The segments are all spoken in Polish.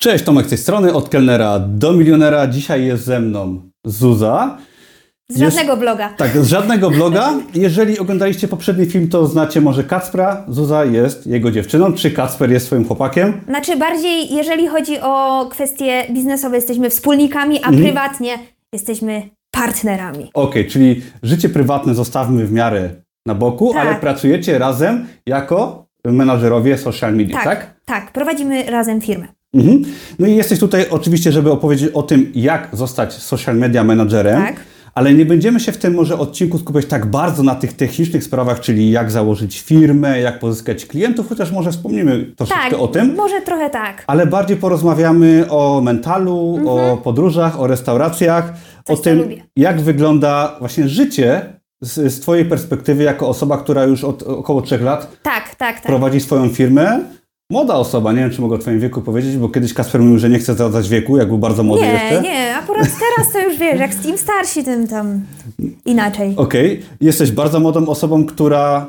Cześć, Tomek z tej strony, od kelnera do milionera. Dzisiaj jest ze mną Zuza. Z żadnego bloga. Tak, z żadnego bloga. Jeżeli oglądaliście poprzedni film, to znacie może Kacpra. Zuza jest jego dziewczyną. Czy Kacper jest swoim chłopakiem? Znaczy bardziej, jeżeli chodzi o kwestie biznesowe, jesteśmy wspólnikami, a Mhm. prywatnie jesteśmy partnerami. Okej, czyli życie prywatne zostawmy w miarę na boku, Tak. ale pracujecie razem jako menadżerowie social media, tak? Tak, tak, prowadzimy razem firmę. Mhm. No i jesteś tutaj oczywiście, żeby opowiedzieć o tym, jak zostać social media menadżerem. Tak. Ale nie będziemy się w tym może odcinku skupiać tak bardzo na tych technicznych sprawach, czyli jak założyć firmę, jak pozyskać klientów, chociaż może wspomnimy troszeczkę Tak, o tym. może trochę tak. Ale bardziej porozmawiamy o mentalu, o podróżach, o restauracjach, o Coś, co tym, lubię. jak wygląda właśnie życie z, z Twojej perspektywy, jako osoba, która już od około trzech lat Tak, tak, tak. prowadzi swoją firmę. Młoda osoba, nie wiem, czy mogę o Twoim wieku powiedzieć, bo kiedyś Kasper mówił, że nie chce zdradzać wieku, jak był bardzo młody Nie, jeszcze. nie, akurat teraz to już wiesz, jak im starsi, tym tam inaczej. Okej, jesteś bardzo młodą osobą, która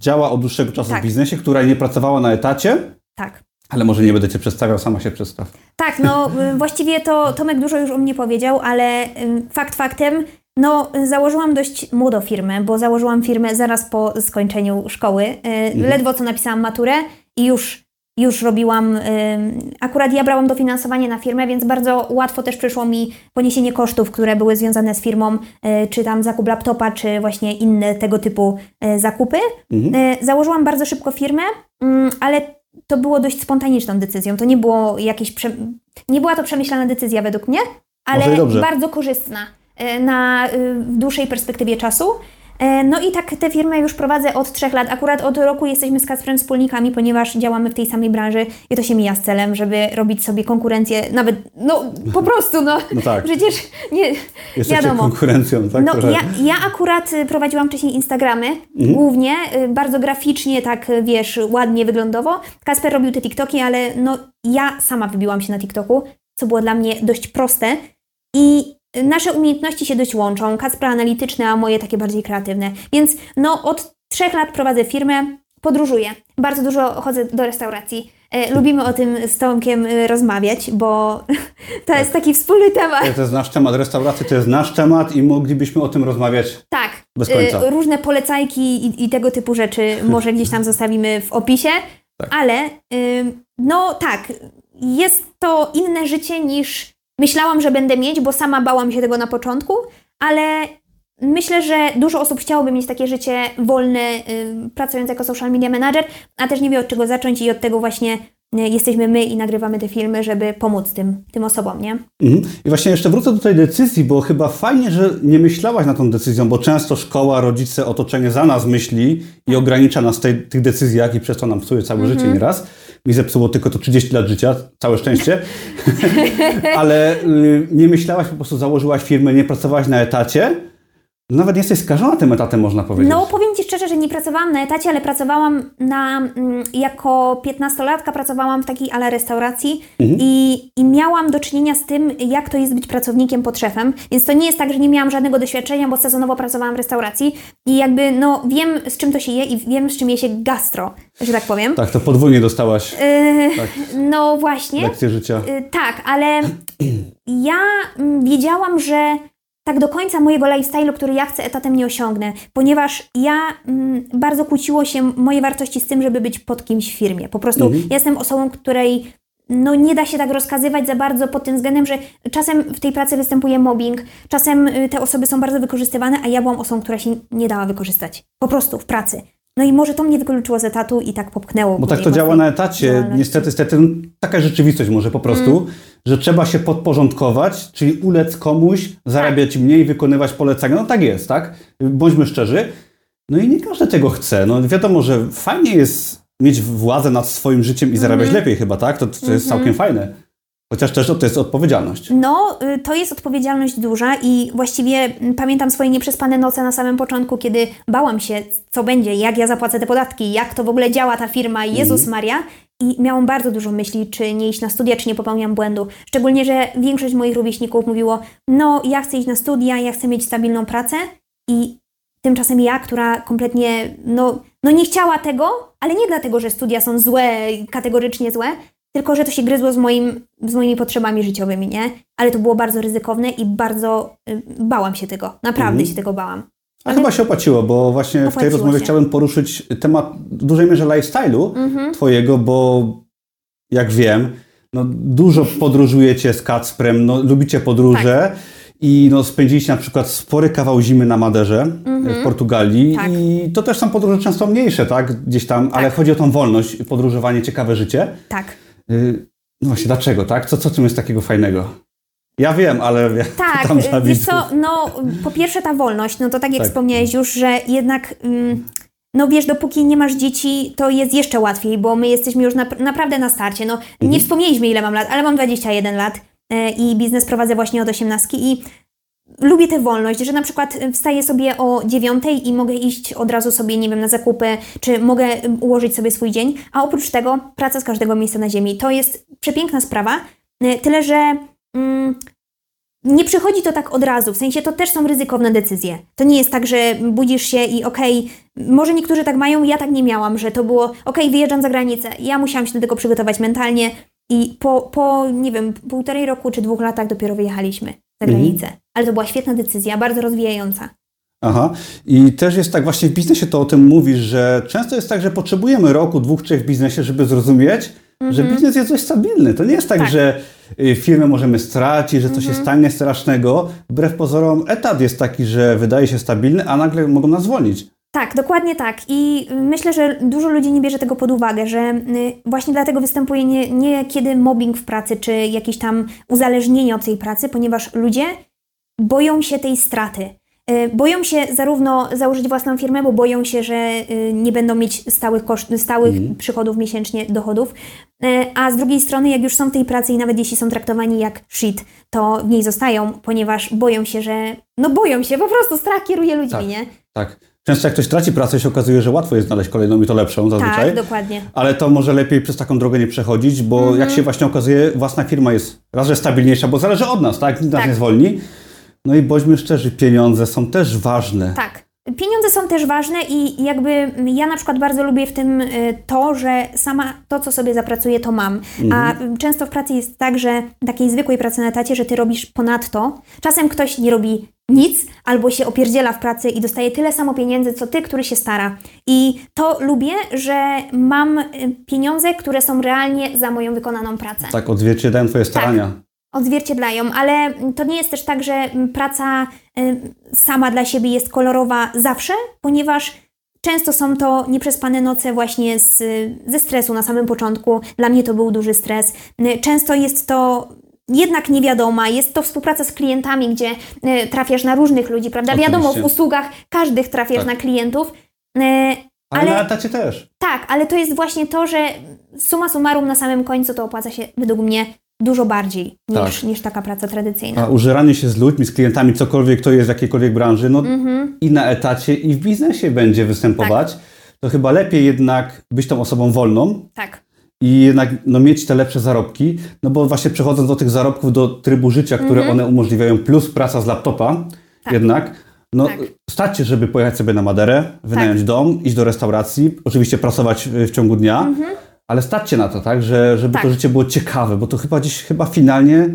działa od dłuższego czasu Tak. w biznesie, która nie pracowała na etacie, Tak. ale może nie będę Cię przedstawiał, sama się przedstaw. Tak, no y, właściwie to Tomek dużo już o mnie powiedział, ale y, fakt faktem, no założyłam dość młodo firmę, bo założyłam firmę zaraz po skończeniu szkoły. Y, Ledwo co napisałam maturę i już, już robiłam, y, akurat ja brałam dofinansowanie na firmę, więc bardzo łatwo też przyszło mi poniesienie kosztów, które były związane z firmą, y, czy tam zakup laptopa, czy właśnie inne tego typu y, zakupy. Y, Założyłam bardzo szybko firmę, mm, ale to było dość spontaniczną decyzją. To nie było jakieś. Prze... Nie była to przemyślana decyzja według mnie, ale bardzo korzystna na w dłuższej perspektywie czasu. E, No i tak tę firmę już prowadzę od trzech lat. Akurat od roku jesteśmy z Kacprem wspólnikami, ponieważ działamy w tej samej branży i to się mija z celem, żeby robić sobie konkurencję, nawet, no po prostu, no, No tak. przecież nie, Jesteście wiadomo. konkurencją, tak? No, Trochę. ja, ja akurat y, prowadziłam wcześniej Instagramy, Mhm. głównie, y, bardzo graficznie, tak y, wiesz, ładnie wyglądowo. Kasper robił te TikToki, ale no ja sama wybiłam się na TikToku, co było dla mnie dość proste i nasze umiejętności się dość łączą, Kacpra analityczne, a moje takie bardziej kreatywne. Więc no od trzech lat prowadzę firmę, podróżuję, bardzo dużo chodzę do restauracji. E, Lubimy o tym z Tomkiem y, rozmawiać, bo to jest taki wspólny temat. To jest nasz temat restauracji, to jest nasz temat i moglibyśmy o tym rozmawiać. Tak. Bez końca. y, Różne polecajki i, i tego typu rzeczy może gdzieś tam zostawimy w opisie, Tak. ale y, no tak, jest to inne życie niż myślałam, że będę mieć, bo sama bałam się tego na początku, ale myślę, że dużo osób chciałoby mieć takie życie wolne, y, pracując jako social media manager, a też nie wie od czego zacząć i od tego właśnie y, jesteśmy my i nagrywamy te filmy, żeby pomóc tym, tym osobom, nie? Mhm. I właśnie jeszcze wrócę do tej decyzji, bo chyba fajnie, że nie myślałaś nad tą decyzją, bo często szkoła, rodzice, otoczenie za nas myśli i ogranicza nas w tych decyzjach i przez to nam psuje całe Mhm. życie nieraz. Mi zepsuło tylko to 30 lat życia, całe szczęście. Ale y, nie myślałaś, po prostu założyłaś firmę, nie pracowałaś na etacie. Nawet jesteś skażona tym etatem, można powiedzieć. No, powiem Ci szczerze, że nie pracowałam na etacie, ale pracowałam na, mm, jako piętnastolatka pracowałam w takiej ale restauracji i, i miałam do czynienia z tym, jak to jest być pracownikiem pod szefem, więc to nie jest tak, że nie miałam żadnego doświadczenia, bo sezonowo pracowałam w restauracji i jakby, no, wiem z czym to się je i wiem z czym je się gastro, że tak powiem. Tak, to podwójnie dostałaś Yy, tak, no właśnie. lekcję życia. Y, Tak, ale ja mm, wiedziałam, że tak do końca mojego lifestyle'u, który ja chcę etatem nie osiągnę, ponieważ ja mm, bardzo kłóciło się moje wartości z tym, żeby być pod kimś w firmie. Po prostu Mhm. ja jestem osobą, której no nie da się tak rozkazywać za bardzo pod tym względem, że czasem w tej pracy występuje mobbing, czasem y, te osoby są bardzo wykorzystywane, a ja byłam osobą, która się nie dała wykorzystać. Po prostu w pracy. No i może to mnie wykluczyło z etatu i tak popchnęło. Bo tak to działa na etacie. Niestety, niestety no, taka jest rzeczywistość może po prostu, Mm. że trzeba się podporządkować, czyli ulec komuś, zarabiać mniej, wykonywać polecenia. No tak jest, tak? Bądźmy szczerzy. No i nie każdy tego chce. No wiadomo, że fajnie jest mieć władzę nad swoim życiem i zarabiać Mhm. lepiej chyba, tak? To, to jest całkiem fajne. Chociaż też to jest odpowiedzialność. No, y, to jest odpowiedzialność duża i właściwie mm, pamiętam swoje nieprzespane noce na samym początku, kiedy bałam się, co będzie, jak ja zapłacę te podatki, jak to w ogóle działa ta firma, Jezus Maria. I miałam bardzo dużo myśli, czy nie iść na studia, czy nie popełniam błędu. Szczególnie, że większość moich rówieśników mówiło, no ja chcę iść na studia, ja chcę mieć stabilną pracę i tymczasem ja, która kompletnie, no, no nie chciała tego, ale nie dlatego, że studia są złe, kategorycznie złe, tylko że to się gryzło z, moim, z moimi potrzebami życiowymi, nie? Ale to było bardzo ryzykowne i bardzo y, bałam się tego. Naprawdę Mhm. się tego bałam. A chyba się opłaciło, bo właśnie w tej Opłaciło rozmowie się. chciałem poruszyć temat w dużej mierze lifestyle'u Mhm. twojego, bo jak wiem, no dużo podróżujecie z Kacprem, no lubicie podróże Tak. i no spędziliście na przykład spory kawał zimy na Maderze w Portugalii Tak. i to też są podróże często mniejsze, tak? Gdzieś tam, ale chodzi o tą wolność, podróżowanie, ciekawe życie. Tak. Y, No właśnie, dlaczego, tak? Co, co tym jest takiego fajnego? Ja wiem, ale ja Tak, pytam dla wiesz co, no po pierwsze ta wolność, no to tak jak Tak. wspomniałeś już, że jednak, mm, no wiesz, dopóki nie masz dzieci, to jest jeszcze łatwiej, bo my jesteśmy już nap- naprawdę na starcie. No Mhm. nie wspomnieliśmy ile mam lat, ale mam 21 lat e, i biznes prowadzę właśnie od 18 i lubię tę wolność, że na przykład e, wstaję sobie o 9 i mogę iść od razu sobie, nie wiem, na zakupy, czy mogę em, ułożyć sobie swój dzień, a oprócz tego praca z każdego miejsca na ziemi. To jest przepiękna sprawa, e, tyle że mm, nie przychodzi to tak od razu, w sensie to też są ryzykowne decyzje. To nie jest tak, że budzisz się i okej, może niektórzy tak mają, ja tak nie miałam, że to było okej, wyjeżdżam za granicę. Ja musiałam się do tego przygotować mentalnie i po, po, nie wiem, półtorej roku czy dwóch latach dopiero wyjechaliśmy za Mhm. granicę. Ale to była świetna decyzja, bardzo rozwijająca. Aha. I też jest tak, właśnie w biznesie to o tym mówisz, że często jest tak, że potrzebujemy roku, dwóch, trzech w biznesie, żeby zrozumieć, że biznes jest dość stabilny. To nie jest tak, Tak. że y, firmę możemy stracić, że coś się stanie strasznego. Wbrew pozorom etat jest taki, że wydaje się stabilny, a nagle mogą nas zwolnić. Tak, dokładnie tak. I myślę, że dużo ludzi nie bierze tego pod uwagę, że y, właśnie dlatego występuje nie, niekiedy mobbing w pracy, czy jakieś tam uzależnienie od tej pracy, ponieważ ludzie boją się tej straty. Y, Boją się zarówno założyć własną firmę, bo boją się, że y, nie będą mieć stałych, koszt, stałych przychodów miesięcznie, dochodów, a z drugiej strony, jak już są w tej pracy i nawet jeśli są traktowani jak shit, to w niej zostają, ponieważ boją się, że. No boją się, po prostu strach kieruje ludźmi, Tak. nie? Tak. Często jak ktoś traci pracę, się okazuje, że łatwo jest znaleźć kolejną i to lepszą zazwyczaj. Tak, dokładnie. Ale to może lepiej przez taką drogę nie przechodzić, bo Mhm. jak się właśnie okazuje, własna firma jest raz, że stabilniejsza, bo zależy od nas, tak? Nikt nas Tak. nie zwolni. No i bądźmy szczerzy, pieniądze są też ważne. Tak. Pieniądze są też ważne i jakby ja na przykład bardzo lubię w tym y, to, że sama to, co sobie zapracuję, to mam. A y, często w pracy jest tak, że takiej zwykłej pracy na etacie, że ty robisz ponadto. Czasem ktoś nie robi nic albo się opierdziela w pracy i dostaje tyle samo pieniędzy, co ty, który się stara. I to lubię, że mam y, pieniądze, które są realnie za moją wykonaną pracę Tak, odzwierciedlają twoje starania. odzwierciedlają, ale to nie jest też tak, że mm, praca y, sama dla siebie jest kolorowa zawsze, ponieważ często są to nieprzespane noce właśnie z, ze stresu na samym początku. Dla mnie to był duży stres. Y, Często jest to jednak niewiadoma, jest to współpraca z klientami, gdzie y, trafiasz na różnych ludzi, prawda? Oczywiście. Wiadomo, w usługach każdych trafiasz Tak. na klientów, y, Ale, ale na etacie też. tak, ale to jest właśnie to, że suma summarum na samym końcu to opłaca się według mnie dużo bardziej niż, Tak. niż taka praca tradycyjna. A użeranie się z ludźmi, z klientami, cokolwiek to jest w jakiejkolwiek branży, no Mhm. i na etacie, i w biznesie będzie występować. To chyba lepiej jednak być tą osobą wolną Tak. I jednak no, mieć te lepsze zarobki, no bo właśnie przechodząc do tych zarobków, do trybu życia, które one umożliwiają, plus praca z laptopa Mhm. Tak. jednak, no Tak. stać się, żeby pojechać sobie na Maderę, wynająć dom, iść do restauracji, oczywiście pracować w w ciągu dnia, ale stać się na to, tak, że, żeby Mhm. Tak. to życie było ciekawe, bo to chyba dziś, chyba finalnie,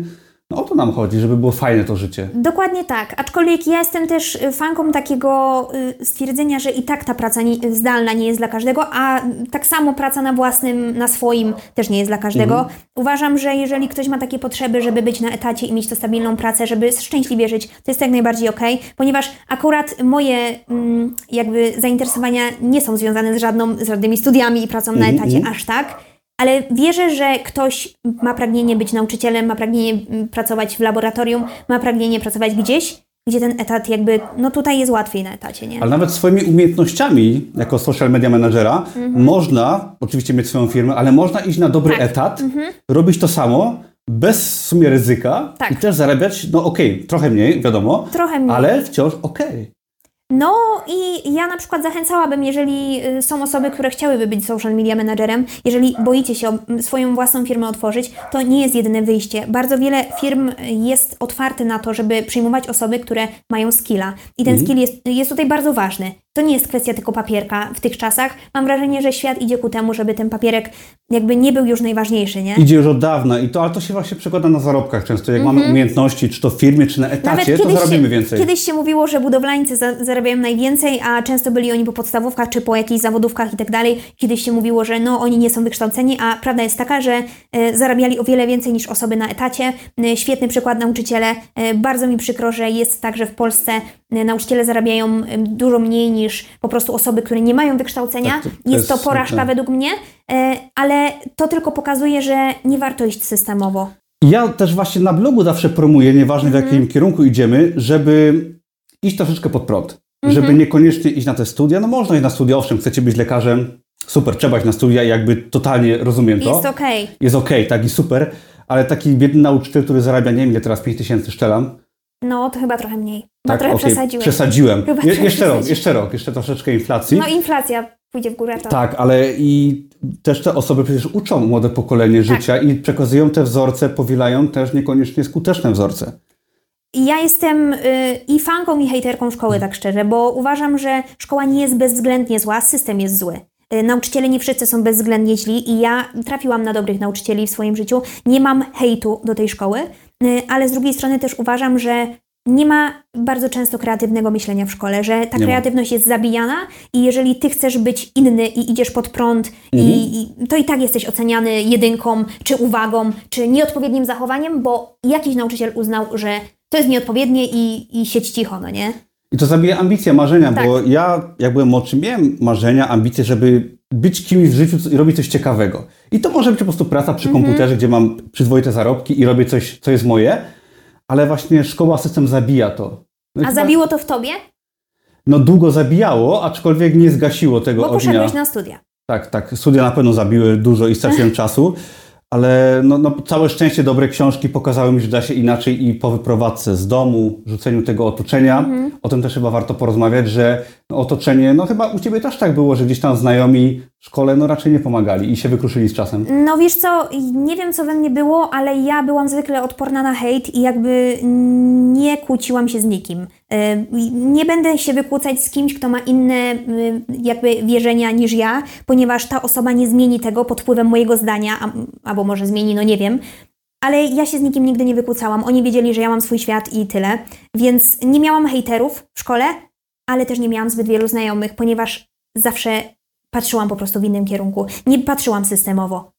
no o to nam chodzi, żeby było fajne to życie. Dokładnie tak. Aczkolwiek ja jestem też y, fanką takiego y, stwierdzenia, że i tak ta praca nie, zdalna nie jest dla każdego, a tak samo praca na własnym, na swoim też nie jest dla każdego. Uważam, że jeżeli ktoś ma takie potrzeby, żeby być na etacie i mieć to stabilną pracę, żeby szczęśliwie żyć, to jest jak najbardziej okej, ponieważ akurat moje mm, jakby zainteresowania nie są związane z, żadną, z żadnymi studiami i pracą na Mhm, etacie mhm. aż tak. Ale wierzę, że ktoś ma pragnienie być nauczycielem, ma pragnienie mm, pracować w laboratorium, ma pragnienie pracować gdzieś, gdzie ten etat jakby, no tutaj jest łatwiej na etacie, nie? Ale nawet swoimi umiejętnościami, jako social media managera, można, oczywiście mieć swoją firmę, ale można iść na dobry Mhm. Tak. etat, robić to samo, bez w sumie ryzyka Tak. i też zarabiać, no okej, trochę mniej, wiadomo, Trochę mniej. ale wciąż okej. No i ja na przykład zachęcałabym, jeżeli y, są osoby, które chciałyby być social media managerem, jeżeli boicie się swoją własną firmę otworzyć, to nie jest jedyne wyjście. Bardzo wiele firm jest otwarty na to, żeby przyjmować osoby, które mają skilla. I ten skill jest, jest tutaj bardzo ważny. To nie jest kwestia tylko papierka w tych czasach. Mam wrażenie, że świat idzie ku temu, żeby ten papierek jakby nie był już najważniejszy, nie? Idzie już od dawna i to, ale to się właśnie przekłada na zarobkach często. Jak mamy umiejętności, czy to w firmie, czy na etacie, to zarobimy się, więcej. Kiedyś się mówiło, że budowlańcy za, zarabiają najwięcej, a często byli oni po podstawówkach, czy po jakichś zawodówkach i tak dalej. Kiedyś się mówiło, że no oni nie są wykształceni, a prawda jest taka, że e, zarabiali o wiele więcej niż osoby na etacie. E, świetny przykład nauczyciele. E, bardzo mi przykro, że jest tak, że w Polsce nauczyciele zarabiają dużo mniej niż po prostu osoby, które nie mają wykształcenia. Tak, to- to jest jest to porażka smutne. według mnie, e, ale to tylko pokazuje, że nie warto iść systemowo. Ja też właśnie na blogu zawsze promuję, nieważne w Mhm. jakim kierunku idziemy, żeby iść troszeczkę pod prąd. Mhm. Żeby niekoniecznie iść na te studia. No można iść na studia, owszem, chcecie być lekarzem, super, trzeba iść na studia i jakby totalnie rozumiem to. Jest okej. Jest okej, tak i super, ale taki biedny nauczyciel, który zarabia, nie wiem teraz, 5 tysięcy szczelam. No, to chyba trochę mniej. No Tak, trochę przesadziłeś. Przesadziłem. Chyba Je, jeszcze rok, przesadziłeś. jeszcze rok, jeszcze troszeczkę inflacji. No inflacja pójdzie w górę, to Tak, ale i też te osoby przecież uczą młode Tak. pokolenie życia i przekazują te wzorce, powielają też niekoniecznie skuteczne wzorce. Ja jestem y, i fanką, i hejterką szkoły, tak szczerze, bo uważam, że szkoła nie jest bezwzględnie zła, system jest zły. Y, Nauczyciele nie wszyscy są bezwzględnie źli i ja trafiłam na dobrych nauczycieli w swoim życiu. Nie mam hejtu do tej szkoły, ale z drugiej strony też uważam, że nie ma bardzo często kreatywnego myślenia w szkole, że ta Nie ma. kreatywność jest zabijana i jeżeli ty chcesz być inny i idziesz pod prąd, i, i to i tak jesteś oceniany jedynką, czy uwagą, czy nieodpowiednim zachowaniem, bo jakiś nauczyciel uznał, że to jest nieodpowiednie i, i siedź cicho, no nie? I to zabija ambicje, marzenia, Tak. bo ja, jak byłem młodszy, miałem marzenia, ambicje, żeby być kimś w życiu i robić coś ciekawego. I to może być po prostu praca przy Mhm. komputerze, gdzie mam przyzwoite zarobki i robię coś, co jest moje, ale właśnie szkoła, system zabija to. No A chyba- zabiło to w tobie? No długo zabijało, aczkolwiek nie zgasiło tego Bo ognia. poszedłeś na studia. Tak, tak. Studia na pewno zabiły dużo i straciłem czasu, ale no, no, całe szczęście dobre książki pokazały mi, że da się inaczej i po wyprowadzce z domu, rzuceniu tego otoczenia. Mhm. O tym też chyba warto porozmawiać, że otoczenie, no chyba u Ciebie też tak było, że gdzieś tam znajomi w szkole no raczej nie pomagali i się wykruszyli z czasem. No wiesz co, nie wiem co we mnie było, ale ja byłam zwykle odporna na hejt i jakby nie kłóciłam się z nikim. Y, Nie będę się wykłócać z kimś, kto ma inne y, jakby wierzenia niż ja, ponieważ ta osoba nie zmieni tego pod wpływem mojego zdania, albo może zmieni, no nie wiem. Ale ja się z nikim nigdy nie wykłócałam. Oni wiedzieli, że ja mam swój świat i tyle. Więc nie miałam hejterów w szkole, ale też nie miałam zbyt wielu znajomych, ponieważ zawsze patrzyłam po prostu w innym kierunku. Nie patrzyłam systemowo,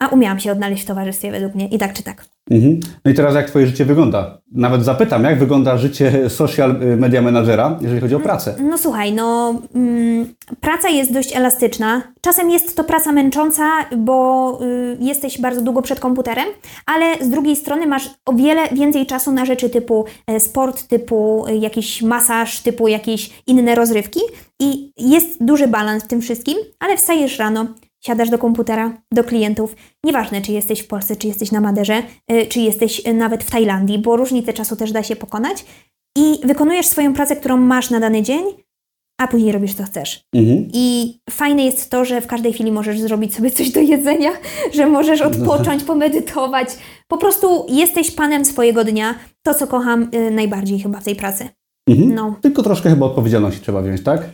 a umiałam się odnaleźć w towarzystwie według mnie i tak czy tak. Mhm. No i teraz jak Twoje życie wygląda? Nawet zapytam, jak wygląda życie social media menadżera, jeżeli chodzi o pracę? No słuchaj, no mm, praca jest dość elastyczna. Czasem jest to praca męcząca, bo y, jesteś bardzo długo przed komputerem, ale z drugiej strony masz o wiele więcej czasu na rzeczy typu e, sport, typu e, jakiś masaż, typu jakieś inne rozrywki i jest duży balans w tym wszystkim, ale wstajesz rano, siadasz do komputera, do klientów. Nieważne, czy jesteś w Polsce, czy jesteś na Maderze, y, czy jesteś y, nawet w Tajlandii, bo różnicę czasu też da się pokonać. I wykonujesz swoją pracę, którą masz na dany dzień, a później robisz co chcesz. Mhm. I fajne jest to, że w każdej chwili możesz zrobić sobie coś do jedzenia, że możesz odpocząć, pomedytować. Po prostu jesteś panem swojego dnia. To, co kocham y, najbardziej chyba w tej pracy. Mhm. No. Tylko troszkę chyba odpowiedzialności trzeba wziąć, tak?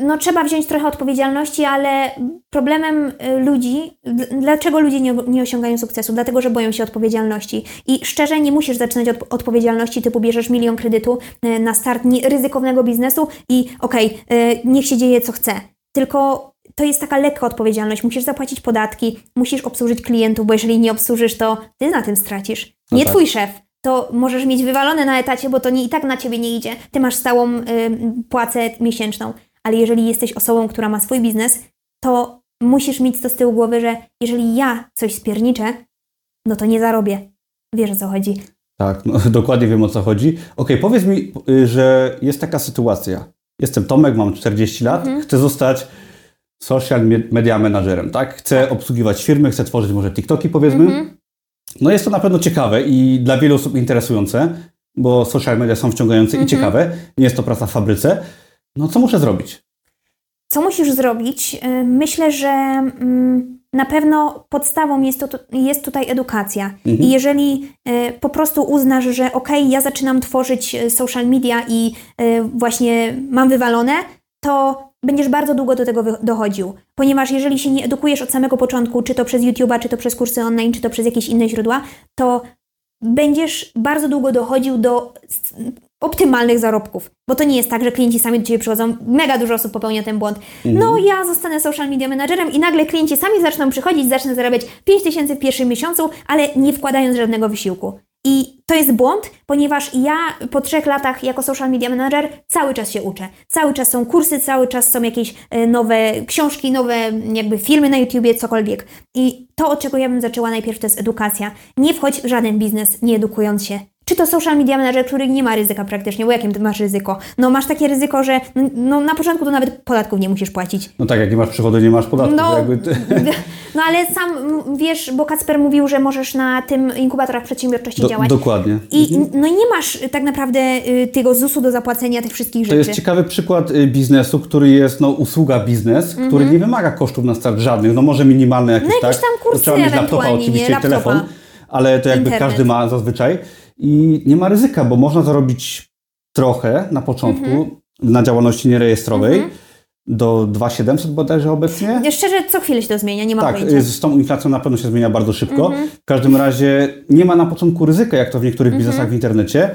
No trzeba wziąć trochę odpowiedzialności, ale problemem y, ludzi, dlaczego ludzie nie, nie osiągają sukcesu? Dlatego, że boją się odpowiedzialności. I szczerze, nie musisz zaczynać od odpowiedzialności typu bierzesz milion kredytu y, na start ryzykownego biznesu i okej, y, niech się dzieje co chce. Tylko to jest taka lekka odpowiedzialność. Musisz zapłacić podatki, musisz obsłużyć klientów, bo jeżeli nie obsłużysz, to ty na tym stracisz. No Nie tak. twój szef. To możesz mieć wywalone na etacie, bo to nie, i tak na ciebie nie idzie. Ty masz stałą y, płacę miesięczną. Ale jeżeli jesteś osobą, która ma swój biznes, to musisz mieć to z tyłu głowy, że jeżeli ja coś spierniczę, no to nie zarobię. Wiesz o co chodzi. Tak, no, dokładnie wiem o co chodzi. Okej, powiedz mi, y, że jest taka sytuacja. Jestem Tomek, mam 40 lat, Mhm. chcę zostać social me- media managerem, tak? Chcę obsługiwać firmy, chcę tworzyć może TikToki powiedzmy. Mhm. No jest to na pewno ciekawe i dla wielu osób interesujące, bo social media są wciągające i Mhm. ciekawe. Nie jest to praca w fabryce. No co muszę zrobić? Co musisz zrobić? Y, Myślę, że mm, na pewno podstawą jest, to, jest tutaj edukacja. Mhm. I jeżeli y, po prostu uznasz, że okej, ja zaczynam tworzyć y, social media i właśnie mam wywalone, to będziesz bardzo długo do tego dochodził. Ponieważ jeżeli się nie edukujesz od samego początku, czy to przez YouTube'a, czy to przez kursy online, czy to przez jakieś inne źródła, to będziesz bardzo długo dochodził do optymalnych zarobków. Bo to nie jest tak, że klienci sami do Ciebie przychodzą. Mega dużo osób popełnia ten błąd. No, ja zostanę social media managerem i nagle klienci sami zaczną przychodzić, zacznę zarabiać 5 tysięcy w pierwszym miesiącu, ale nie wkładając żadnego wysiłku. I to jest błąd, ponieważ ja po trzech latach jako social media manager cały czas się uczę. Cały czas są kursy, cały czas są jakieś e, nowe książki, nowe jakby filmy na YouTubie, cokolwiek. I to, od czego ja bym zaczęła najpierw, to jest edukacja. Nie wchodź w żaden biznes, nie edukując się. Czy to social media manager, który nie ma ryzyka praktycznie, bo jakim ty masz ryzyko? No masz takie ryzyko, że no, no, na początku to nawet podatków nie musisz płacić. No tak, jak nie masz przychodu, nie masz podatku. No, ty... no ale sam wiesz, bo Kacper mówił, że możesz na tym inkubatorach przedsiębiorczości Do, działać. dokładnie. I no i nie masz y, tak naprawdę y, tego ZUS-u do zapłacenia tych wszystkich To rzeczy. jest ciekawy przykład y, biznesu, który jest no, usługa biznes, który nie wymaga kosztów na start żadnych. No może minimalne jakieś, Mhm. No jakieś tak? tam kursy Trzeba mieć laptopa nie? oczywiście i Laptopa. telefon, ale to jakby Internet. każdy ma zazwyczaj. I nie ma ryzyka, bo można zarobić trochę na początku Mhm. na działalności nierejestrowej do 2700 bodajże obecnie. Szczerze, co chwilę się to zmienia, nie mam Tak, pojęcia. z tą inflacją na pewno się zmienia bardzo szybko. Mhm. W każdym razie nie ma na początku ryzyka, jak to w niektórych biznesach w internecie.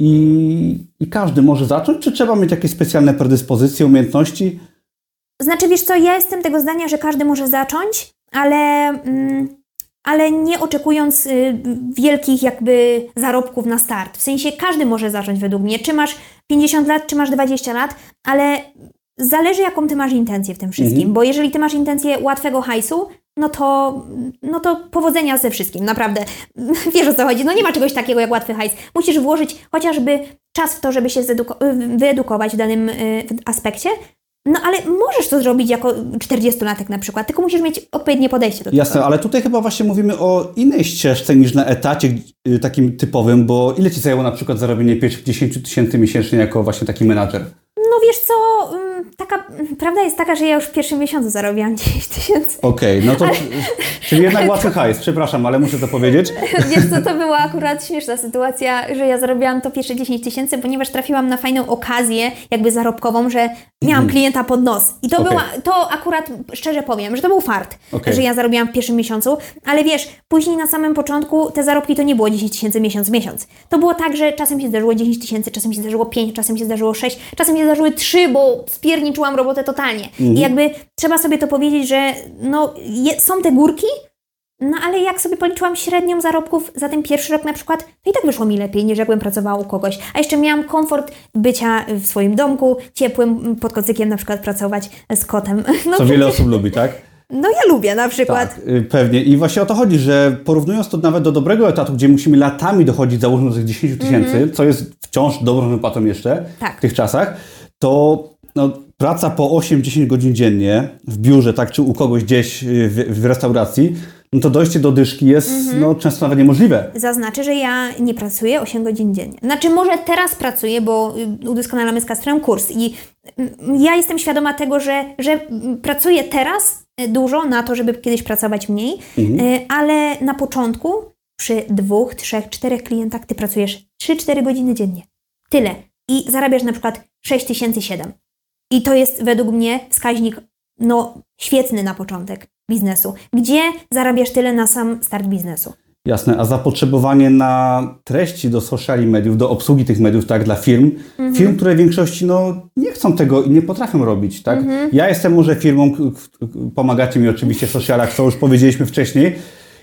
I, I każdy może zacząć, czy trzeba mieć jakieś specjalne predyspozycje, umiejętności? Znaczy, wiesz co, ja jestem tego zdania, że każdy może zacząć, ale, mm, ale nie oczekując y, wielkich jakby zarobków na start. W sensie każdy może zacząć według mnie. Czy masz 50 lat, czy masz 20 lat, ale zależy jaką ty masz intencję w tym wszystkim, bo jeżeli ty masz intencję łatwego hajsu, no to, no to powodzenia ze wszystkim, naprawdę. Wiesz o co chodzi, no nie ma czegoś takiego jak łatwy hajs. Musisz włożyć chociażby czas w to, żeby się wyedukować w danym y, aspekcie, no ale możesz to zrobić jako 40-latek na przykład, tylko musisz mieć odpowiednie podejście do tego. Jasne, ale tutaj chyba właśnie mówimy o innej ścieżce niż na etacie y, takim typowym, bo ile Ci zajęło na przykład zarobienie pierwszych 10 tysięcy miesięcznie jako właśnie taki menadżer? No wiesz co, ym, taka, prawda jest taka, że ja już w pierwszym miesiącu zarobiłam 10 tysięcy. Okej, no to czyli jednak łatwy hajs, przepraszam, ale muszę to powiedzieć. Wiesz co, to była akurat śmieszna sytuacja, że ja zarobiłam to pierwsze 10 tysięcy, ponieważ trafiłam na fajną okazję, jakby zarobkową, że miałam klienta pod nos. I to Okej. była, to akurat szczerze powiem, że to był fart, Okej. że ja zarobiłam w pierwszym miesiącu, ale wiesz, później na samym początku te zarobki to nie było 10 tysięcy miesiąc w miesiąc. To było tak, że czasem się zdarzyło 10 tysięcy, czasem się zdarzyło 5, czasem się zdarzyło 6, czasem się zdarzyły 3, bo spierniczyłam robotę totalnie. I jakby trzeba sobie to powiedzieć, że no, je, są te górki, no ale jak sobie policzyłam średnią zarobków za ten pierwszy rok na przykład, to i tak wyszło mi lepiej niż jakbym pracowała u kogoś. A jeszcze miałam komfort bycia w swoim domku, ciepłym, pod kocykiem na przykład pracować z kotem. No, Co wiele osób lubi, tak? No ja lubię na przykład. Tak, y, pewnie. I właśnie o to chodzi, że porównując to nawet do dobrego etatu, gdzie musimy latami dochodzić załóżmy do tych 10 tysięcy, co jest wciąż dobrą wypłatą jeszcze. Tak. w tych czasach, to no, praca po 8-10 godzin dziennie w biurze, tak, czy u kogoś gdzieś y, w, w restauracji, no to dojście do dyszki jest Mhm. no, często nawet niemożliwe. Zaznaczę, że ja nie pracuję 8 godzin dziennie. Znaczy, może teraz pracuję, bo y, udoskonalamy z Kastrem kurs i mm, ja jestem świadoma tego, że, że pracuję teraz y, dużo na to, żeby kiedyś pracować mniej, y, ale na początku przy dwóch, trzech, czterech klientach ty pracujesz 3-4 godziny dziennie. Tyle. I zarabiasz na przykład 6007. I to jest według mnie wskaźnik no, świetny na początek biznesu. Gdzie zarabiasz tyle na sam start biznesu? Jasne, a zapotrzebowanie na treści do social mediów, do obsługi tych mediów, tak, dla firm, Mhm. firm, które w większości no, nie chcą tego i nie potrafią robić, tak. Mhm. Ja jestem może firmą, pomagacie mi oczywiście w socialach, co już powiedzieliśmy wcześniej,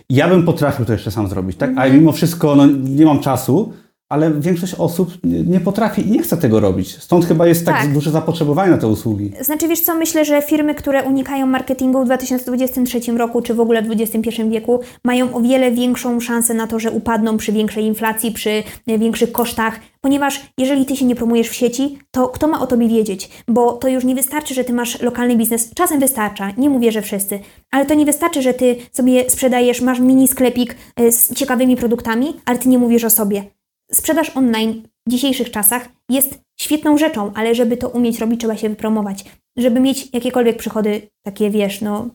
ja bym potrafił to jeszcze sam zrobić, tak, Mhm. a mimo wszystko no, nie mam czasu, ale większość osób nie potrafi i nie chce tego robić. Stąd chyba jest tak, Tak. duże zapotrzebowanie na te usługi. Znaczy, wiesz co, myślę, że firmy, które unikają marketingu w 2023 roku, czy w ogóle w XXI wieku, mają o wiele większą szansę na to, że upadną przy większej inflacji, przy e, większych kosztach, ponieważ jeżeli ty się nie promujesz w sieci, to kto ma o tobie wiedzieć? Bo to już nie wystarczy, że ty masz lokalny biznes. Czasem wystarcza, nie mówię, że wszyscy, ale to nie wystarczy, że ty sobie sprzedajesz, masz mini sklepik e, z ciekawymi produktami, ale ty nie mówisz o sobie. Sprzedaż online w dzisiejszych czasach jest świetną rzeczą, ale żeby to umieć robić, trzeba się wypromować. Żeby mieć jakiekolwiek przychody, takie wiesz, no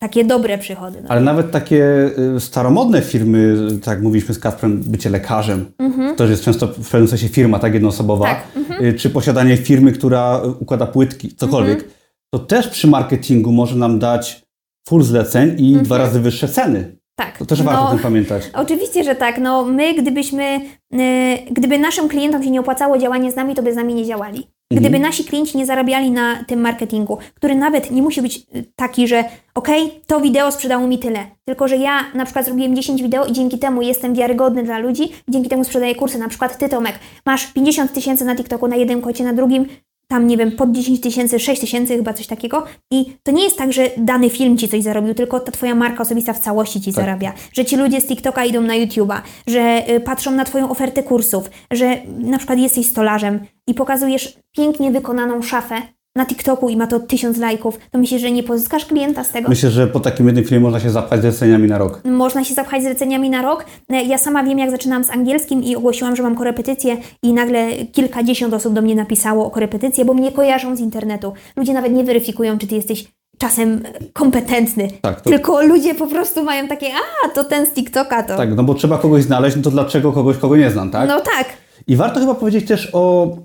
takie dobre przychody. No. Ale nawet takie y, staromodne firmy, tak jak mówiliśmy z Kasprem, bycie lekarzem, to jest często w pewnym sensie firma tak jednoosobowa, Tak, y, czy posiadanie firmy, która układa płytki, cokolwiek, to też przy marketingu może nam dać full zleceń i dwa razy wyższe ceny. Tak. To też warto o no, tym pamiętać. Oczywiście, że tak. No, my, gdybyśmy, e, gdyby naszym klientom się nie opłacało działanie z nami, to by z nami nie działali. Gdyby nasi klienci nie zarabiali na tym marketingu, który nawet nie musi być e, taki, że okej, to wideo sprzedało mi tyle, tylko że ja na przykład zrobiłem 10 wideo i dzięki temu jestem wiarygodny dla ludzi, dzięki temu sprzedaję kursy. Na przykład ty, Tomek, masz 50 tysięcy na TikToku na jednym kocie, na drugim tam, nie wiem, pod 10 tysięcy, 6 tysięcy, chyba coś takiego. I to nie jest tak, że dany film ci coś zarobił, tylko ta twoja marka osobista w całości ci zarabia. Że ci ludzie z TikToka idą na YouTube'a, że y, patrzą na twoją ofertę kursów, że na przykład jesteś stolarzem i pokazujesz pięknie wykonaną szafę na TikToku i ma to tysiąc lajków, to myślisz, że nie pozyskasz klienta z tego? Myślę, że po takim jednym filmie można się zapchać zleceniami na rok. Można się zapchać zleceniami na rok. E, Ja sama wiem, jak zaczynałam z angielskim i ogłosiłam, że mam korepetycję i nagle kilkadziesiąt osób do mnie napisało o korepetycję, bo mnie kojarzą z internetu. Ludzie nawet nie weryfikują, czy ty jesteś czasem kompetentny. Tak, to- Tylko ludzie po prostu mają takie, a to ten z TikToka to. Tak, no bo trzeba kogoś znaleźć, no to dlaczego kogoś, kogo nie znam, tak? No tak. I warto chyba powiedzieć też o,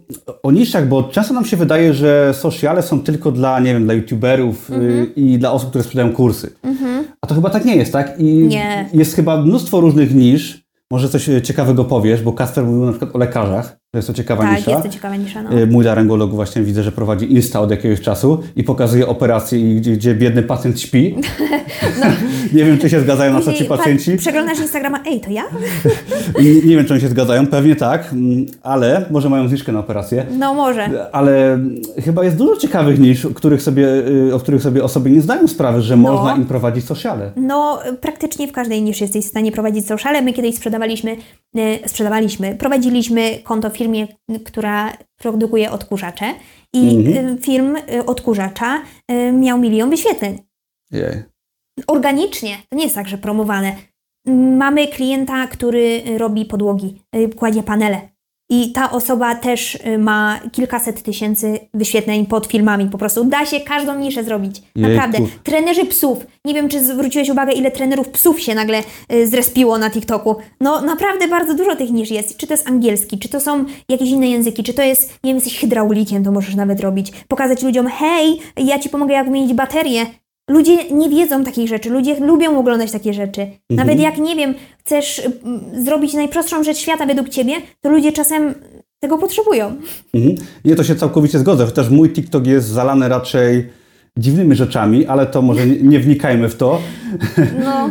o niszach, bo często nam się wydaje, że sociale są tylko dla, nie wiem, dla youtuberów Mhm. i dla osób, które sprzedają kursy. A to chyba tak nie jest, tak? I Nie. jest chyba mnóstwo różnych nisz. Może coś ciekawego powiesz, bo Kasper mówił na przykład o lekarzach. To jest to ciekawa Tak, nisza. jest to ciekawa nisza. No. Y, Mój laryngolog właśnie widzę, że prowadzi Insta od jakiegoś czasu i pokazuje operacje, gdzie, gdzie biedny pacjent śpi. nie wiem, czy się zgadzają na to ci pacjenci. Przeglądasz Instagrama, ej, to ja? I Nie wiem, czy oni się zgadzają, pewnie tak, mm, ale może mają zniżkę na operację. No może. Ale mm, chyba jest dużo ciekawych nisz, o których sobie, y, o których sobie osoby nie zdają sprawy, że No. można im prowadzić sociale. No, praktycznie w każdej niszy jesteś w stanie prowadzić sociale. My kiedyś sprzedawaliśmy, e, sprzedawaliśmy, prowadziliśmy konto w firmie, która produkuje odkurzacze i Mhm. e, film e, odkurzacza e, miał milion wyświetleń. Jej. Organicznie, to nie jest tak, że promowane. Mamy klienta, który robi podłogi, kładzie panele. I ta osoba też e, ma kilkaset tysięcy wyświetleń pod filmami. Po prostu da się każdą niszę zrobić. Naprawdę. Jejku. Trenerzy psów. Nie wiem, czy zwróciłeś uwagę, ile trenerów psów się nagle y, zrespiło na TikToku. No naprawdę bardzo dużo tych niż jest. Czy to jest angielski, czy to są jakieś inne języki, czy to jest, nie wiem, jesteś hydraulikiem, to możesz nawet robić. Pokazać ludziom, hej, ja Ci pomogę jak wymienić baterię. Ludzie nie wiedzą takich rzeczy, ludzie lubią oglądać takie rzeczy. Nawet jak, nie wiem, chcesz mm, zrobić najprostszą rzecz świata według Ciebie, to ludzie czasem tego potrzebują. Mhm. Nie, to się całkowicie zgodzę, chociaż mój TikTok jest zalany raczej dziwnymi rzeczami, ale to może nie, wnikajmy w to. No,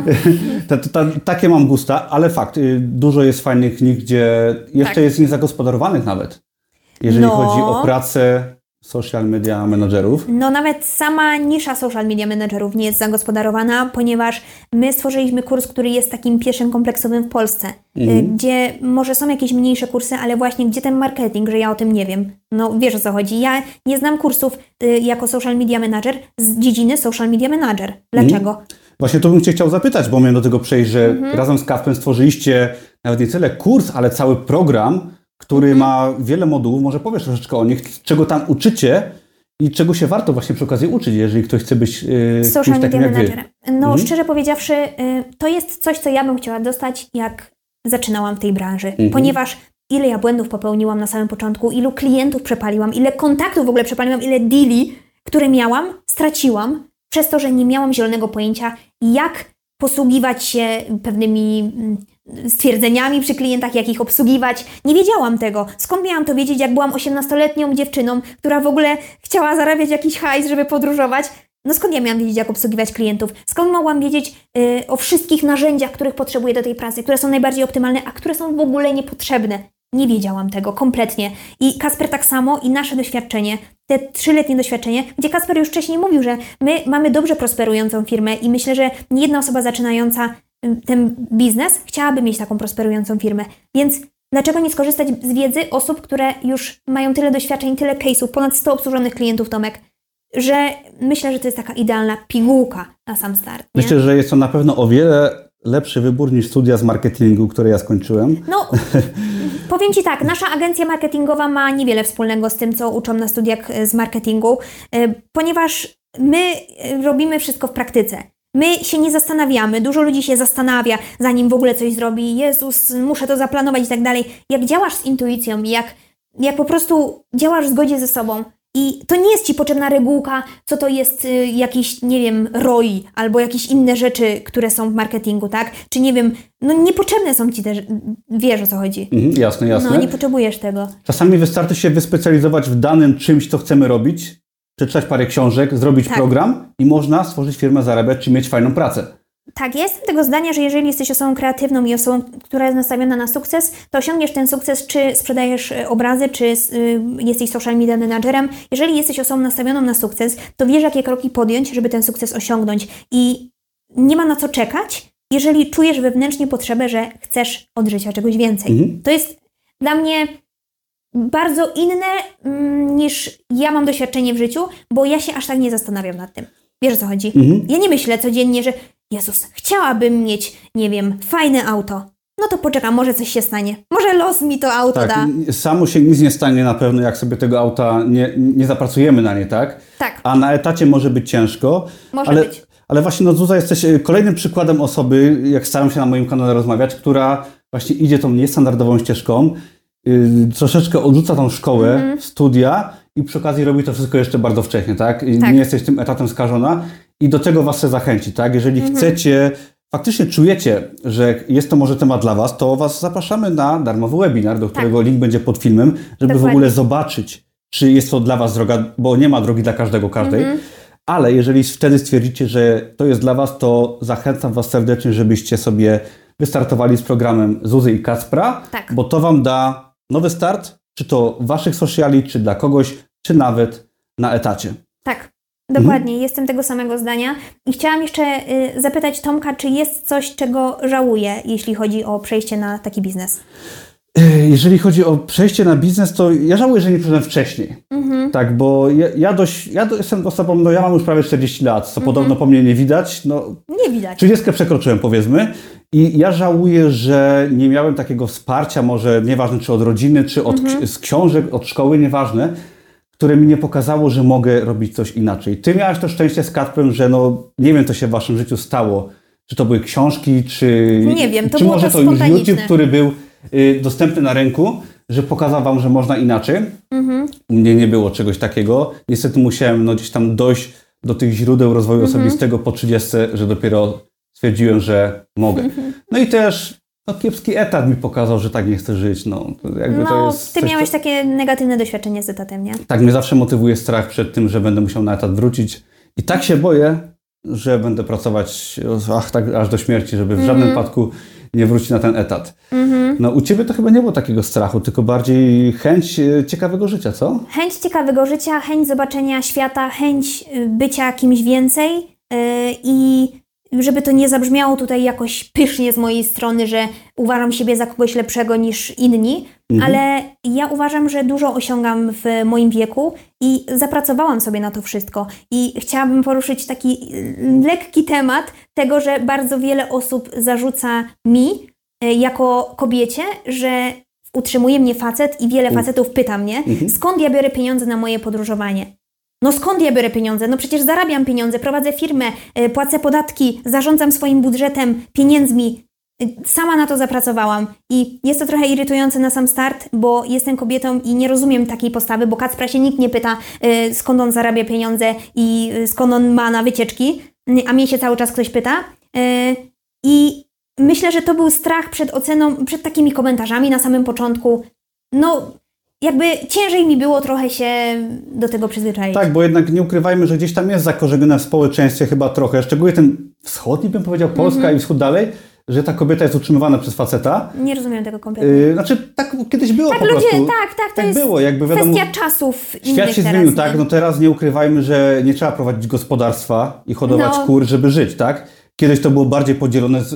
Ta, ta, ta, takie mam gusta, ale fakt, y, dużo jest fajnych nich, gdzie jeszcze Tak. jest niezagospodarowanych nawet. Jeżeli No. chodzi o pracę social media menadżerów. No nawet sama nisza social media managerów nie jest zagospodarowana, ponieważ my stworzyliśmy kurs, który jest takim pierwszym kompleksowym w Polsce, y, gdzie może są jakieś mniejsze kursy, ale właśnie gdzie ten marketing, że ja o tym nie wiem. No wiesz o co chodzi. Ja nie znam kursów y, jako social media manager z dziedziny social media manager. Dlaczego? Właśnie to bym Cię chciał zapytać, bo miałem do tego przejść, że Mhm. razem z Kasprem stworzyliście nawet nie tyle kurs, ale cały program, który Mhm. ma wiele modułów. Może powiesz troszeczkę o nich, czego tam uczycie i czego się warto właśnie przy okazji uczyć, jeżeli ktoś chce być yy, Social takim jak Wy. managerem. No szczerze powiedziawszy, y, to jest coś, co ja bym chciała dostać, jak zaczynałam w tej branży, ponieważ ile ja błędów popełniłam na samym początku, ilu klientów przepaliłam, ile kontaktów w ogóle przepaliłam, ile deali, które miałam, straciłam, przez to, że nie miałam zielonego pojęcia, jak posługiwać się pewnymi mm, stwierdzeniami przy klientach, jak ich obsługiwać. Nie wiedziałam tego. Skąd miałam to wiedzieć, jak byłam 18-letnią dziewczyną, która w ogóle chciała zarabiać jakiś hajs, żeby podróżować? No skąd ja miałam wiedzieć, jak obsługiwać klientów? Skąd mogłam wiedzieć y, o wszystkich narzędziach, których potrzebuję do tej pracy, które są najbardziej optymalne, a które są w ogóle niepotrzebne? Nie wiedziałam tego kompletnie. I Kasper tak samo i nasze doświadczenie, te trzyletnie doświadczenie, gdzie Kasper już wcześniej mówił, że my mamy dobrze prosperującą firmę i myślę, że nie jedna osoba zaczynająca ten biznes chciałaby mieć taką prosperującą firmę. Więc dlaczego nie skorzystać z wiedzy osób, które już mają tyle doświadczeń, tyle case'ów, ponad 100 obsłużonych klientów, Tomek, że myślę, że to jest taka idealna pigułka na sam start. Nie? Myślę, że jest to na pewno o wiele lepszy wybór niż studia z marketingu, które ja skończyłem. No, powiem Ci tak, nasza agencja marketingowa ma niewiele wspólnego z tym, co uczą na studiach z marketingu, e, ponieważ my robimy wszystko w praktyce. My się nie zastanawiamy, dużo ludzi się zastanawia, zanim w ogóle coś zrobi. Jezus, muszę to zaplanować i tak dalej. Jak działasz z intuicją, jak, jak po prostu działasz w zgodzie ze sobą, i to nie jest ci potrzebna regułka, co to jest y, jakiś, nie wiem, ROI albo jakieś inne rzeczy, które są w marketingu, tak? Czy nie wiem, no niepotrzebne są ci te, wiesz o co chodzi. Mhm, jasne, jasne. No nie potrzebujesz tego. Czasami wystarczy się wyspecjalizować w danym czymś, co chcemy robić, przeczytać parę książek, zrobić Tak. program i można stworzyć firmę, zarabiać czy mieć fajną pracę. Tak, ja jestem tego zdania, że jeżeli jesteś osobą kreatywną i osobą, która jest nastawiona na sukces, to osiągniesz ten sukces, czy sprzedajesz e, obrazy, czy y, jesteś social media managerem. Jeżeli jesteś osobą nastawioną na sukces, to wiesz, jakie kroki podjąć, żeby ten sukces osiągnąć. I nie ma na co czekać, jeżeli czujesz wewnętrznie potrzebę, że chcesz od życia czegoś więcej. Mhm. To jest dla mnie bardzo inne mm, niż ja mam doświadczenie w życiu, bo ja się aż tak nie zastanawiam nad tym. Wiesz o co chodzi? Mhm. Ja nie myślę codziennie, że Jezus, chciałabym mieć, nie wiem, fajne auto. No to poczekam, może coś się stanie. Może los mi to auto Tak, da. samo się nic nie stanie na pewno, jak sobie tego auta nie, nie zapracujemy na nie, tak? Tak, A na etacie może być ciężko. Może ale, być. Ale właśnie, no Zuza, jesteś e, kolejnym przykładem osoby, jak staram się na moim kanale rozmawiać, która właśnie idzie tą niestandardową ścieżką, yy, troszeczkę odrzuca tą szkołę, Mhm. studia i przy okazji robi to wszystko jeszcze bardzo wcześnie, tak? I Tak. Nie jesteś tym etatem skażona i do czego was chcę zachęcić, tak? Jeżeli Mhm. chcecie, faktycznie czujecie, że jest to może temat dla was, to was zapraszamy na darmowy webinar, do którego link będzie pod filmem, żeby w Tak. Dokładnie. ogóle zobaczyć, czy jest to dla was droga, bo nie ma drogi dla każdego, każdej. Mhm. Ale jeżeli wtedy stwierdzicie, że to jest dla Was, to zachęcam Was serdecznie, żebyście sobie wystartowali z programem Zuzy i Kacpra, Tak. bo to Wam da nowy start, czy to Waszych sociali, czy dla kogoś, czy nawet na etacie. tak. Dokładnie, Mhm. jestem tego samego zdania. I chciałam jeszcze y, zapytać Tomka, czy jest coś, czego żałuje, jeśli chodzi o przejście na taki biznes? E, Jeżeli chodzi o przejście na biznes, to ja żałuję, że nie przyszedłem wcześniej. Mhm. Tak, bo ja, ja dość, ja jestem osobą, no ja mam już prawie 40 lat, Mhm. co podobno po mnie nie widać, no Nie widać. 30 przekroczyłem powiedzmy i ja żałuję, że nie miałem takiego wsparcia, może nieważne czy od rodziny, czy od, Mhm. z książek, od szkoły, nieważne, które mi nie pokazało, że mogę robić coś inaczej. Ty miałeś to szczęście z Kacprem, że no nie wiem co się w waszym życiu stało. Czy to były książki, czy, Nie wiem, to czy było może to już. YouTube, który był y, dostępny na rynku, że pokazał wam, że można inaczej. Mhm. U mnie nie było czegoś takiego. Niestety musiałem no, gdzieś tam dojść do tych źródeł rozwoju Mhm. osobistego po 30, że dopiero stwierdziłem, że mogę. No i też no, kiepski etat mi pokazał, że tak nie chcę żyć. No, to jakby to No, jest ty coś, miałeś co- takie negatywne doświadczenie z etatem, nie? Tak mnie zawsze motywuje strach przed tym, że będę musiał na etat wrócić. I tak się boję, że będę pracować ach, tak, aż do śmierci, żeby w Mhm. żadnym wypadku nie wrócić na ten etat. No u Ciebie to chyba nie było takiego strachu, tylko bardziej chęć e, ciekawego życia, co? Chęć ciekawego życia, chęć zobaczenia świata, chęć y, bycia kimś więcej yy, i żeby to nie zabrzmiało tutaj jakoś pysznie z mojej strony, że uważam siebie za kogoś lepszego niż inni, ale ja uważam, że dużo osiągam w moim wieku i zapracowałam sobie na to wszystko. I chciałabym poruszyć taki y, lekki temat tego, że bardzo wiele osób zarzuca mi y, jako kobiecie, że utrzymuje mnie facet i wiele facetów pyta mnie, skąd ja biorę pieniądze na moje podróżowanie. No skąd ja biorę pieniądze? No przecież zarabiam pieniądze, prowadzę firmę, y, płacę podatki, zarządzam swoim budżetem, pieniędzmi. Y, Sama na to zapracowałam i jest to trochę irytujące na sam start, bo jestem kobietą i nie rozumiem takiej postawy, bo Kacpra się nikt nie pyta, y, skąd on zarabia pieniądze i skąd on ma na wycieczki, a mnie się cały czas ktoś pyta. I myślę, że to był strach przed oceną, przed takimi komentarzami na samym początku. No, jakby ciężej mi było trochę się do tego przyzwyczaić. Tak, bo jednak nie ukrywajmy, że gdzieś tam jest zakorzenione w społeczeństwie chyba trochę, szczególnie ten wschodni, bym powiedział, Polska Mhm. i wschód dalej, że ta kobieta jest utrzymywana przez faceta. Nie rozumiem tego kompletnie. Yy, znaczy, tak kiedyś było tak, po ludzie, prostu. tak, tak, to tak jest było, jakby wiadomo. kwestia czasów Świat się zmienił, nie? tak? No teraz nie ukrywajmy, że nie trzeba prowadzić gospodarstwa i hodować No. kur, żeby żyć, tak? Kiedyś to było bardziej podzielone, z,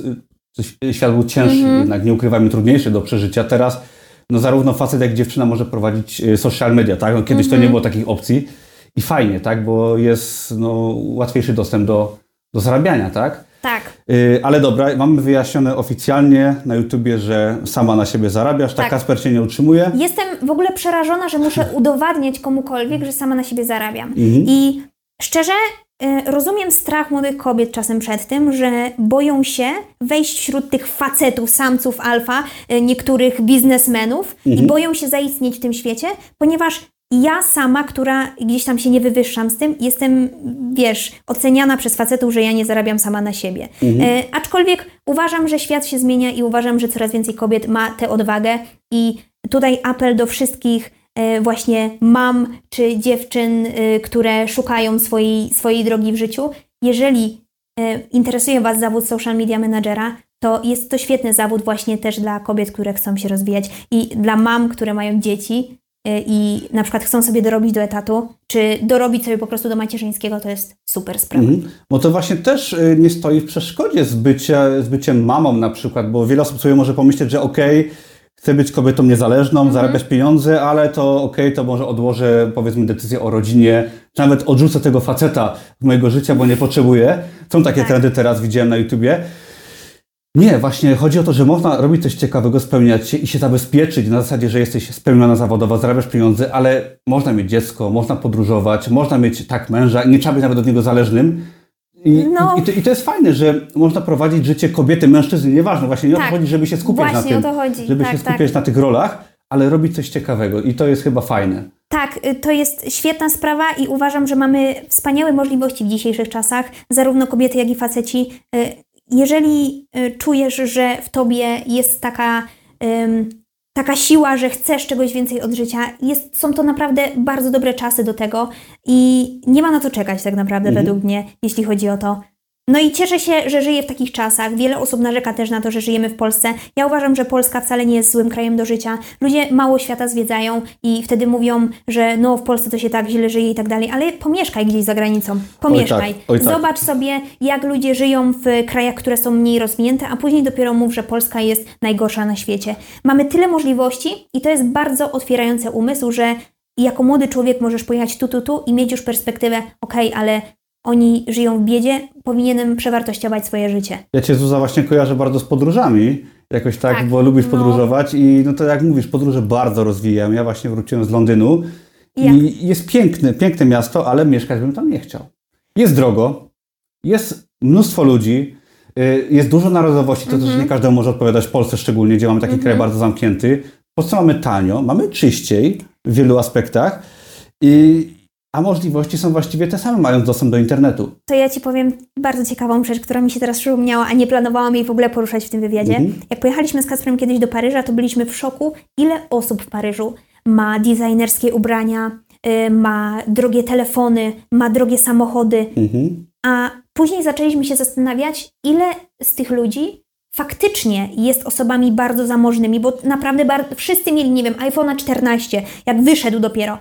świat był cięższy, Mhm. jednak nie ukrywajmy, trudniejszy do przeżycia. Teraz no zarówno facet, jak i dziewczyna może prowadzić y, social media, tak? No, kiedyś Mhm. to nie było takich opcji i fajnie, tak? Bo jest no, łatwiejszy dostęp do, do zarabiania, tak? Tak. Yy, ale dobra, mamy wyjaśnione oficjalnie na YouTubie, że sama na siebie zarabiasz, tak, Tak. Kasper cię nie utrzymuje. Jestem w ogóle przerażona, że muszę udowadniać komukolwiek, że sama na siebie zarabiam. Mhm. I szczerze, rozumiem strach młodych kobiet czasem przed tym, że boją się wejść wśród tych facetów, samców alfa, e, niektórych biznesmenów i boją się zaistnieć w tym świecie, ponieważ ja sama, która gdzieś tam się nie wywyższam z tym, jestem, wiesz, oceniana przez facetów, że ja nie zarabiam sama na siebie. E, aczkolwiek uważam, że świat się zmienia i uważam, że coraz więcej kobiet ma tę odwagę i tutaj apel do wszystkich e, właśnie mam czy dziewczyn, e, które szukają swojej, swojej drogi w życiu. Jeżeli e, interesuje Was zawód social media managera, to jest to świetny zawód właśnie też dla kobiet, które chcą się rozwijać i dla mam, które mają dzieci e, i na przykład chcą sobie dorobić do etatu, czy dorobić sobie po prostu do macierzyńskiego, to jest super sprawa. Mhm. Bo to właśnie też nie stoi w przeszkodzie z, bycia, z byciem mamą na przykład, bo wiele osób sobie może pomyśleć, że okej, chcę być kobietą niezależną, Mhm. zarabiać pieniądze, ale to okej, to może odłożę powiedzmy decyzję o rodzinie, czy nawet odrzucę tego faceta z mojego życia, bo nie potrzebuję. Są takie Tak. trendy teraz, widziałem na YouTubie. Nie, właśnie chodzi o to, że można robić coś ciekawego, spełniać się i się zabezpieczyć na zasadzie, że jesteś spełniona zawodowo, zarabiasz pieniądze, ale można mieć dziecko, można podróżować, można mieć tak męża i nie trzeba być nawet od niego zależnym. I, No. i, to, I to jest fajne, że można prowadzić życie kobiety, mężczyzny, nieważne, właśnie nie o Tak. to chodzi, żeby się skupiać Właśnie na o tym, to chodzi, żeby tak, się skupiać tak. na tych rolach, ale robić coś ciekawego i to jest chyba fajne. Tak, y, to jest świetna sprawa i uważam, że mamy wspaniałe możliwości w dzisiejszych czasach, zarówno kobiety, jak i faceci. Y, Jeżeli y, czujesz, że w tobie jest taka, taka siła, że chcesz czegoś więcej od życia, jest, są to naprawdę bardzo dobre czasy do tego i nie ma na to czekać tak naprawdę Mhm. według mnie, jeśli chodzi o to. No i cieszę się, że żyję w takich czasach. Wiele osób narzeka też na to, że żyjemy w Polsce. Ja uważam, że Polska wcale nie jest złym krajem do życia. Ludzie mało świata zwiedzają i wtedy mówią, że no w Polsce to się tak źle żyje i tak dalej, ale pomieszkaj gdzieś za granicą. Pomieszkaj. Oj tak, oj tak. Zobacz sobie, jak ludzie żyją w krajach, które są mniej rozwinięte, a później dopiero mów, że Polska jest najgorsza na świecie. Mamy tyle możliwości i to jest bardzo otwierające umysł, że jako młody człowiek możesz pojechać tu, tu, tu i mieć już perspektywę, okej, ale oni żyją w biedzie, powinienem przewartościować swoje życie. Ja Cię Zuza właśnie kojarzę bardzo z podróżami, jakoś tak, Tak, bo lubisz no. podróżować i no to jak mówisz, podróże bardzo rozwijam. Ja właśnie wróciłem z Londynu Jak? i jest piękne, piękne miasto, ale mieszkać bym tam nie chciał. Jest drogo, jest mnóstwo ludzi, y, jest dużo narodowości, to Mhm. też nie każdemu może odpowiadać w Polsce szczególnie, gdzie mamy taki kraj bardzo zamknięty. Po co mamy tanio, mamy czyściej w wielu aspektach, i, a możliwości są właściwie te same, mając dostęp do internetu. To ja Ci powiem bardzo ciekawą rzecz, która mi się teraz przypomniała, a nie planowałam jej w ogóle poruszać w tym wywiadzie. Mhm. Jak pojechaliśmy z Kasprem kiedyś do Paryża, to byliśmy w szoku, ile osób w Paryżu ma designerskie ubrania, y, ma drogie telefony, ma drogie samochody, Mhm. a później zaczęliśmy się zastanawiać, ile z tych ludzi faktycznie jest osobami bardzo zamożnymi, bo naprawdę bar- wszyscy mieli, nie wiem, iPhone'a 14, jak wyszedł dopiero.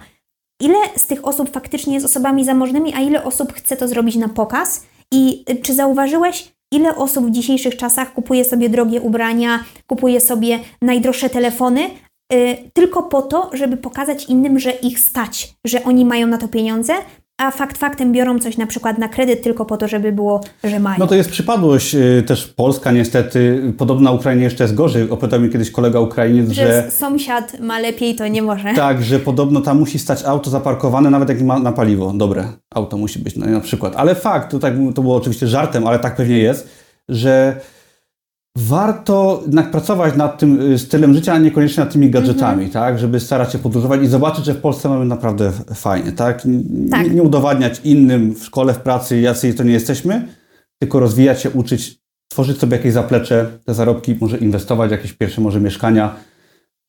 Ile z tych osób faktycznie jest osobami zamożnymi, a ile osób chce to zrobić na pokaz? I y, czy zauważyłeś, ile osób w dzisiejszych czasach kupuje sobie drogie ubrania, kupuje sobie najdroższe telefony, y, tylko po to, żeby pokazać innym, że ich stać, że oni mają na to pieniądze, a fakt faktem biorą coś na przykład na kredyt tylko po to, żeby było, że mają. No to jest przypadłość y, też Polska niestety. Podobno na Ukrainie jeszcze jest gorzej. Opowiadał mi kiedyś kolega Ukrainiec, że że sąsiad ma lepiej, to nie może. tak, że podobno tam musi stać auto zaparkowane, nawet jak ma na paliwo. Dobre auto musi być no, na przykład. Ale fakt, to, tak, to było oczywiście żartem, ale tak pewnie jest, że warto jednak pracować nad tym y, stylem życia, a niekoniecznie nad tymi gadżetami, Mhm. tak? Żeby starać się podróżować i zobaczyć, że w Polsce mamy naprawdę fajnie, tak? Tak. Nie, nie udowadniać innym w szkole, w pracy, jacy to nie jesteśmy, tylko rozwijać się, uczyć, tworzyć sobie jakieś zaplecze, te zarobki, może inwestować w jakieś pierwsze może mieszkania,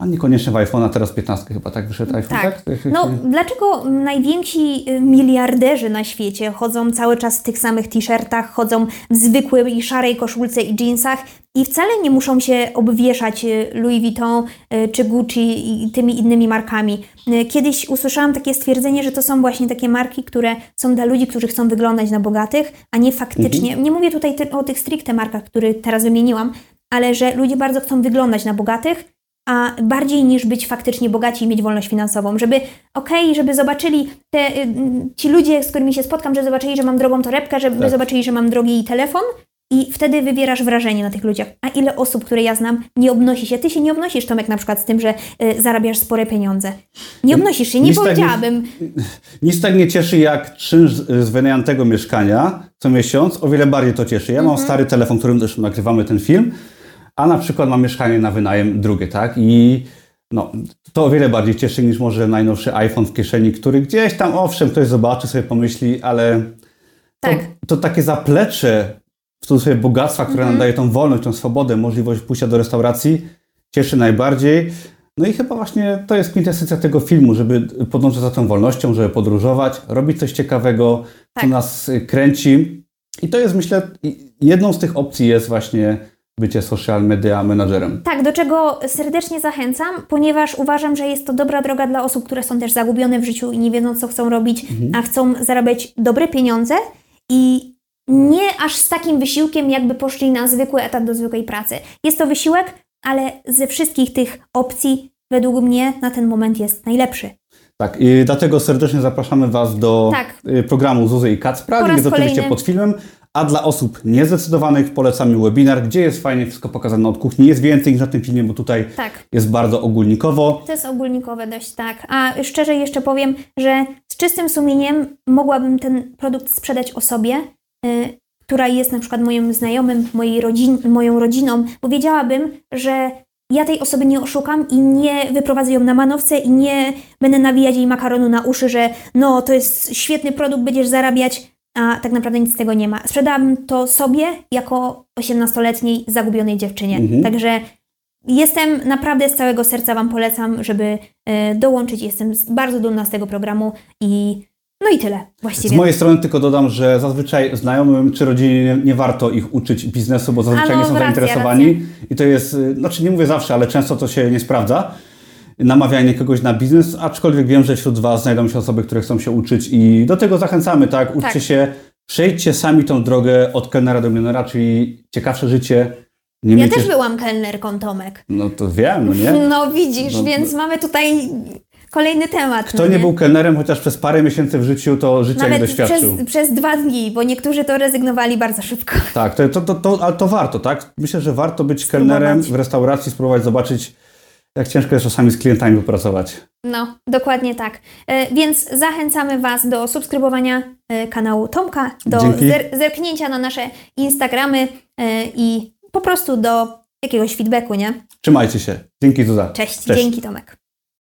a niekoniecznie w iPhone'a, teraz 15 chyba, tak? Wyszedł iPhone, tak? Tak. No, dlaczego najwięksi y, miliarderzy na świecie chodzą cały czas w tych samych t-shirtach, chodzą w zwykłej szarej koszulce i jeansach i wcale nie muszą się obwieszać y, Louis Vuitton y, czy Gucci i tymi innymi markami. Kiedyś usłyszałam takie stwierdzenie, że to są właśnie takie marki, które są dla ludzi, którzy chcą wyglądać na bogatych, a nie faktycznie. Nie mówię tutaj o tych stricte markach, które teraz wymieniłam, ale że ludzie bardzo chcą wyglądać na bogatych, a bardziej niż być faktycznie bogaci i mieć wolność finansową, żeby okej, żeby zobaczyli te, y, ci ludzie, z którymi się spotkam, że zobaczyli, że mam drogą torebkę, żeby Tak. zobaczyli, że mam drogi telefon, i wtedy wywierasz wrażenie na tych ludziach. A ile osób, które ja znam, nie obnosi się? Ty się nie obnosisz, Tomek, na przykład z tym, że y, zarabiasz spore pieniądze. Nie obnosisz się, nie Nic tak nie- powiedziałabym. Nic tak nie cieszy jak czynsz z wynajętego mieszkania co miesiąc. O wiele bardziej to cieszy. Ja mam Mhm. stary telefon, którym też nagrywamy ten film, a na przykład mam mieszkanie na wynajem drugie, tak? I no, to o wiele bardziej cieszy niż może najnowszy iPhone w kieszeni, który gdzieś tam, owszem, ktoś zobaczy, sobie pomyśli, ale to, Tak. to takie zaplecze w cudzysłowie bogactwa, które Mhm. nam daje tą wolność, tą swobodę, możliwość pójścia do restauracji, cieszy najbardziej. No i chyba właśnie to jest kwintesencja tego filmu, żeby podążać za tą wolnością, żeby podróżować, robić coś ciekawego, co Tak. nas y, kręci. I to jest, myślę, jedną z tych opcji jest właśnie bycie social media menadżerem. Tak, do czego serdecznie zachęcam, ponieważ uważam, że jest to dobra droga dla osób, które są też zagubione w życiu i nie wiedzą, co chcą robić, a chcą zarabiać dobre pieniądze i nie aż z takim wysiłkiem, jakby poszli na zwykły etat do zwykłej pracy. Jest to wysiłek, ale ze wszystkich tych opcji, według mnie, na ten moment jest najlepszy. Tak, i dlatego serdecznie zapraszamy Was do Tak. y, programu Zuzy i Kacpra. Link jest oczywiście pod filmem. A dla osób niezdecydowanych polecamy webinar, gdzie jest fajnie wszystko pokazane od kuchni. Jest więcej niż na tym filmie, bo tutaj Tak. jest bardzo ogólnikowo. To jest ogólnikowe dość tak. A szczerze jeszcze powiem, że z czystym sumieniem mogłabym ten produkt sprzedać osobie, y, która jest na przykład moim znajomym, mojej rodzin, moją rodziną, bo wiedziałabym, że ja tej osoby nie oszukam i nie wyprowadzę ją na manowce i nie będę nawijać jej makaronu na uszy, że no to jest świetny produkt, będziesz zarabiać, a tak naprawdę nic z tego nie ma. Sprzedałabym to sobie jako 18-letniej zagubionej dziewczynie. Mhm. Także Jestem naprawdę z całego serca Wam polecam, żeby e, dołączyć. Jestem z- bardzo dumna z tego programu i no i tyle Z właściwie. mojej strony tylko dodam, że zazwyczaj znajomym czy rodzinie nie, warto ich uczyć biznesu, bo zazwyczaj no, nie są racja, zainteresowani. I to jest, y, znaczy nie mówię zawsze, ale często to się nie sprawdza. Namawianie kogoś na biznes, aczkolwiek wiem, że wśród Was znajdą się osoby, które chcą się uczyć i do tego zachęcamy, tak? Uczcie Tak. się, przejdźcie sami tą drogę od kelnera do milionera, czyli ciekawsze życie. Nie Ja miejcie... też byłam kelnerką, Tomek. No to wiem, no nie? No widzisz, No, więc mamy tutaj kolejny temat. Kto no nie był kelnerem chociaż przez parę miesięcy w życiu, to życia nie Nawet doświadczył. przez, przez dwa dni, bo niektórzy to rezygnowali bardzo szybko. Tak, to, to, to, to, ale to warto, tak? Myślę, że warto być kelnerem w restauracji, spróbować zobaczyć, jak ciężko jest czasami z klientami popracować. No, dokładnie tak. E, Więc zachęcamy Was do subskrybowania e, kanału Tomka, do zer- zerknięcia na nasze Instagramy e, i po prostu do jakiegoś feedbacku, nie? Trzymajcie się. Dzięki Zuza. Cześć, dzięki Tomek.